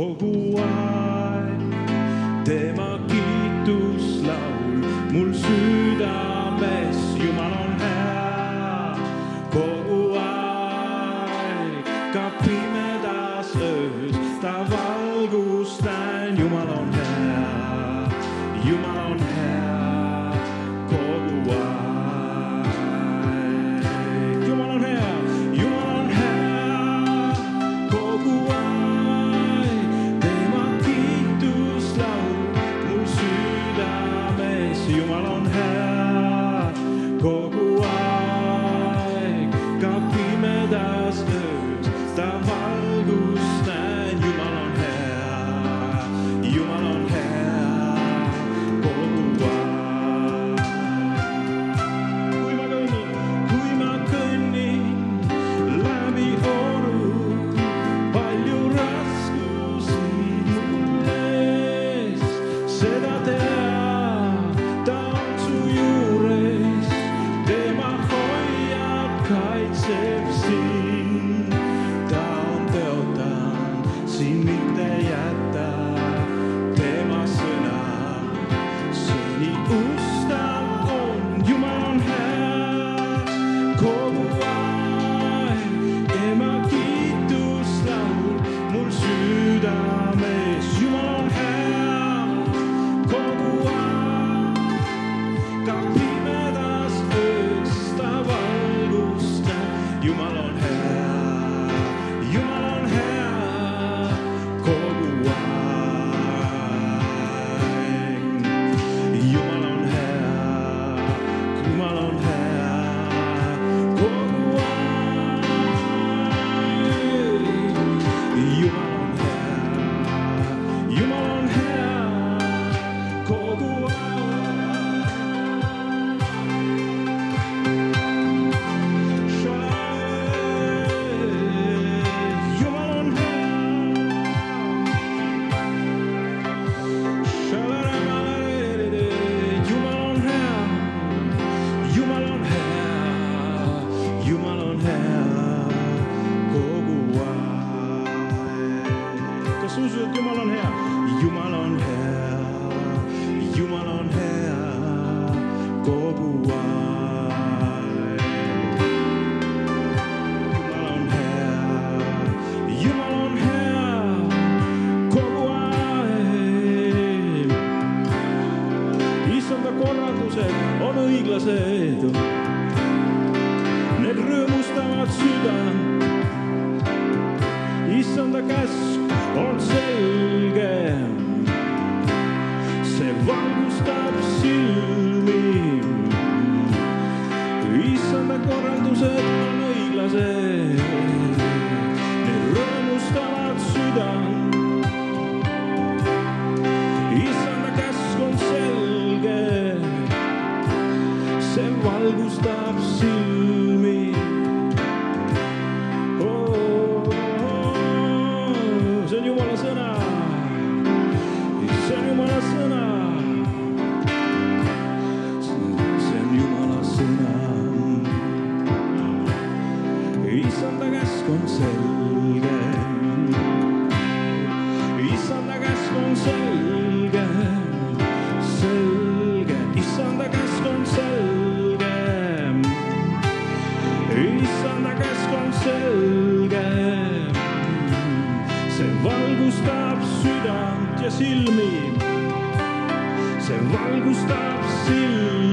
fogo há. augusta see valgustab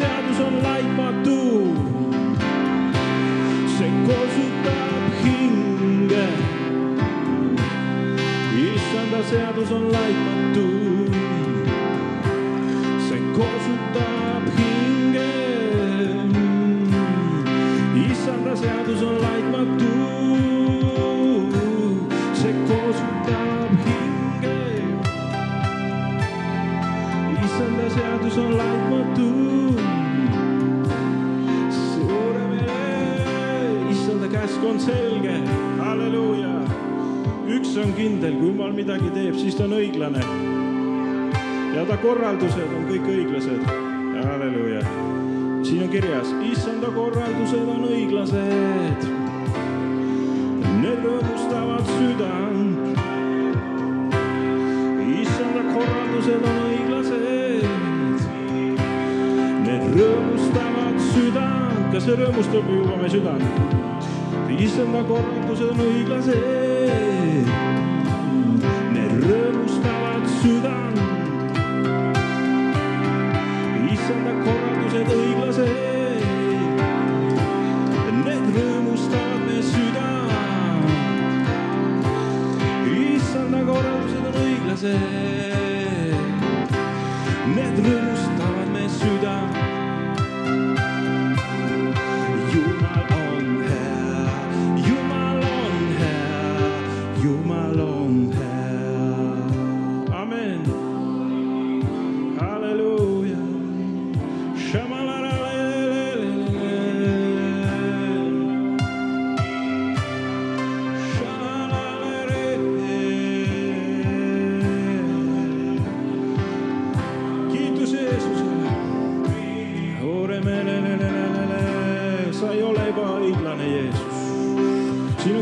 seadus on laitmatu. see kosutab hinge. issanda seadus on laitmatu. Käsk on selge, halleluuja. üks on kindel, kui jumal midagi teeb, siis ta on õiglane. ja ta korraldused on kõik õiglased, halleluuja. siin on kirjas, issanda korraldused on õiglased. Need rõõmustavad südant issanda korraldused on õiglased. Need rõõmustavad südant, kas see rõõmustab juba meie südant? Issanda korraldused on õiglased. Need rõõmustavad südant. issanda korraldused õiglased.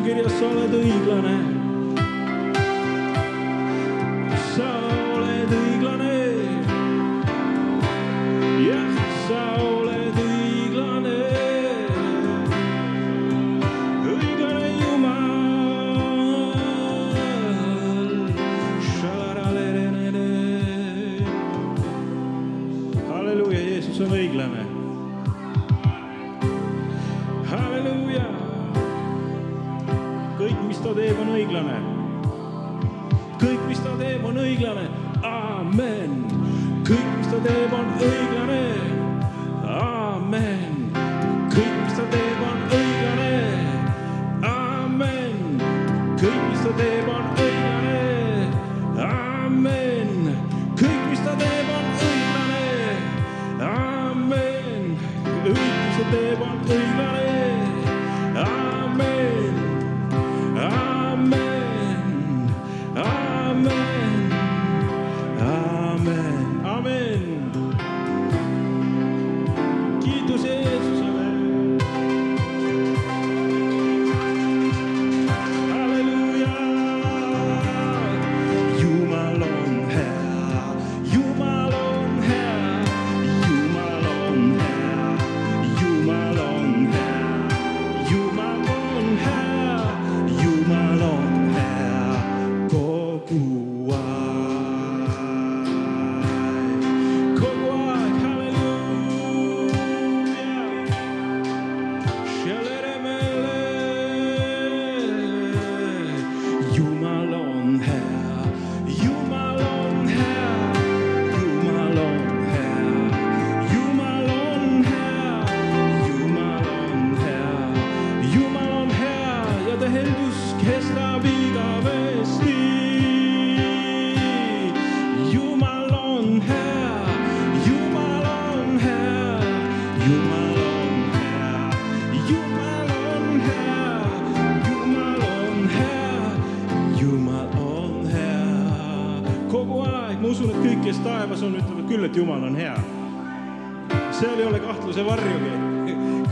Siin on kirjas, sa oled õiglane. teeb, on õiglane. kõik, mis ta teeb, on õiglane. amen. kõik, mis ta teeb, on õiglane. amen. kõik, mis ta teeb, on õiglane. amen. kõik, mis ta teeb, on õiglane. amen. kõik, mis ta teeb, on õiglane. amen. kõik, mis ta teeb, on õiglane.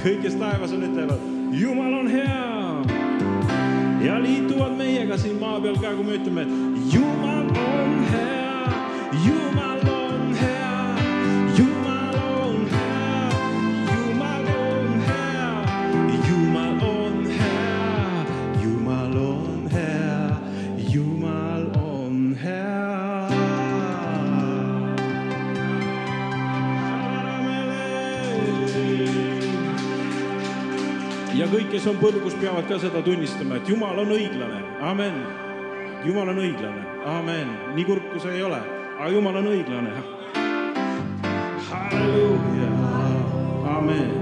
kõik, kes taevas on, ütlevad Jumal on hea. Ja liituvad meiega siin maa peal ka, kui me ütleme, et Jumal on hea, Jumal on hea, kes on põrgus, peavad ka seda tunnistama, et Jumal on õiglane, amen. Jumal on õiglane, amen, nii kurb kui see ei ole, aga Jumal on õiglane. halleluuja, amen, amen